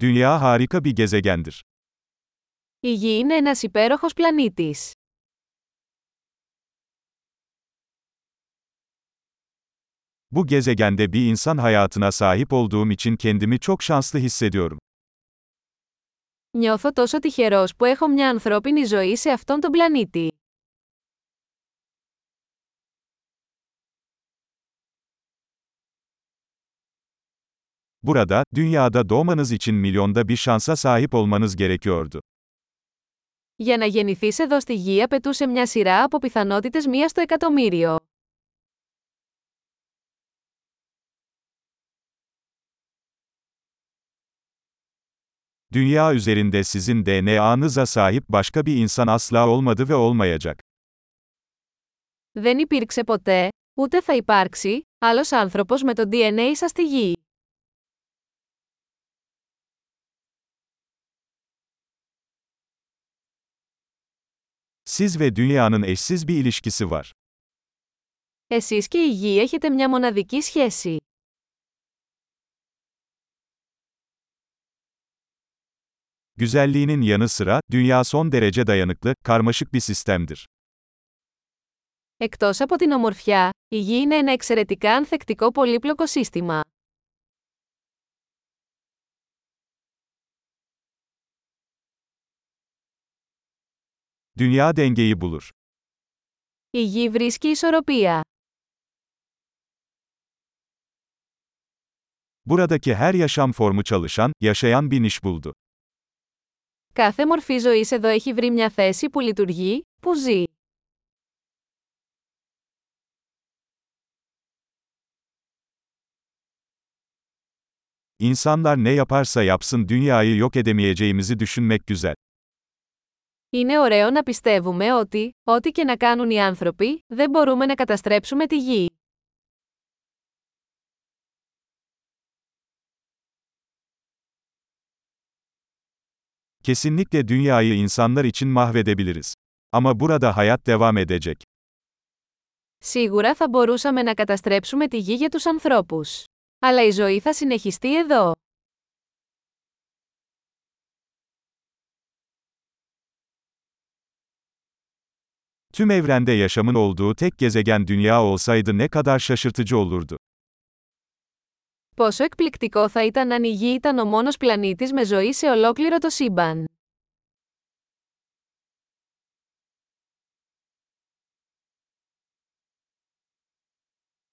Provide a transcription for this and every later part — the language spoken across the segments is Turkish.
Dünya harika bir gezegendir. Η Γη είναι ένας υπέροχος πλανήτης. Bu gezegende bir insan hayatına sahip olduğum için kendimi çok şanslı hissediyorum. Νιώθω τόσο τυχερός που έχω μια ανθρώπινη ζωή σε αυτόν τον πλανήτη. Burada, dünyada doğmanız için milyonda bir şansa sahip olmanız gerekiyordu. Για να γεννηθείς εδώ στη Γη απαιτούσε μια σειρά από πιθανότητες μία στο εκατομμύριο. Dünya üzerinde sizin DNA'nıza sahip başka bir insan asla olmadı ve olmayacak. Δεν υπήρξε ποτέ, ούτε θα υπάρξει, άλλος άνθρωπος με το DNA σας στη Γη. Siz ve dünyanın eşsiz bir ilişkisi var. Εσείς και η Γη έχετε μια μοναδική σχέση. Güzelliğinin yanı sıra, dünya son derece dayanıklı, karmaşık bir sistemdir. Εκτός από την ομορφιά, η Γη είναι ένα εξαιρετικά ανθεκτικό πολύπλοκο σύστημα. Dünya dengeyi bulur. Η Γη βρίσκει ισορροπία. Buradaki her yaşam formu çalışan, yaşayan bir niş buldu. Κάθε μορφή ζωής εδώ έχει βρει μια θέση που λειτουργεί, που ζει. İnsanlar ne yaparsa yapsın dünyayı yok edemeyeceğimizi düşünmek güzel. Είναι ωραίο να πιστεύουμε ότι, ό,τι και να κάνουν οι άνθρωποι, δεν μπορούμε να καταστρέψουμε τη Γη. Kesinlikle dünyayı insanlar için mahvedebiliriz. Ama burada hayat devam edecek. Σίγουρα θα μπορούσαμε να καταστρέψουμε τη Γη για τους ανθρώπους. Αλλά η ζωή θα συνεχιστεί εδώ. Tüm evrende yaşamın olduğu tek gezegen dünya olsaydı ne kadar şaşırtıcı olurdu. Πόσο εκπληκτικό θα ήταν αν η Γη ήταν ο μόνος πλανήτης με ζωή σε ολόκληρο το σύμπαν.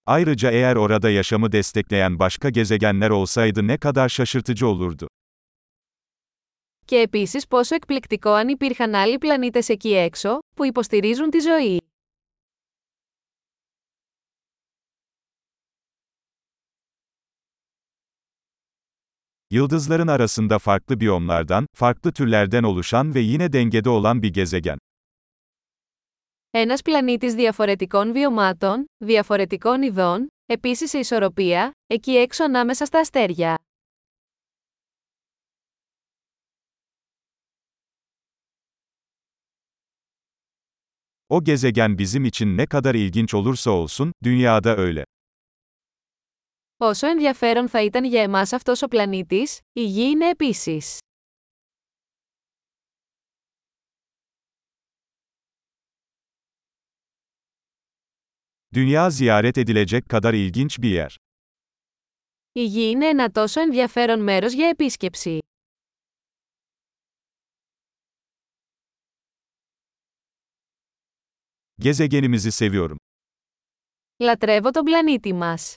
Ayrıca eğer orada yaşamı destekleyen başka gezegenler olsaydı ne kadar şaşırtıcı olurdu. Και επίσης πόσο εκπληκτικό αν υπήρχαν άλλοι πλανήτες εκεί έξω, που υποστηρίζουν τη ζωή. Yıldızların arasında farklı biyomlardan, farklı türlerden oluşan ve yine dengede olan bir gezegen. Ένας πλανήτης διαφορετικών βιωμάτων, διαφορετικών ειδών, επίσης σε ισορροπία, εκεί έξω ανάμεσα στα αστέρια. O gezegen bizim için ne kadar ilginç olursa olsun, dünyada öyle. Όσο ενδιαφέρον θα ήταν για εμάς αυτός ο πλανήτης, η Γη είναι επίσης. Dünya ziyaret edilecek kadar ilginç bir yer. Η Γη είναι ένα τόσο ενδιαφέρον μέρος για επίσκεψη. Λατρεύω τον πλανήτη μας.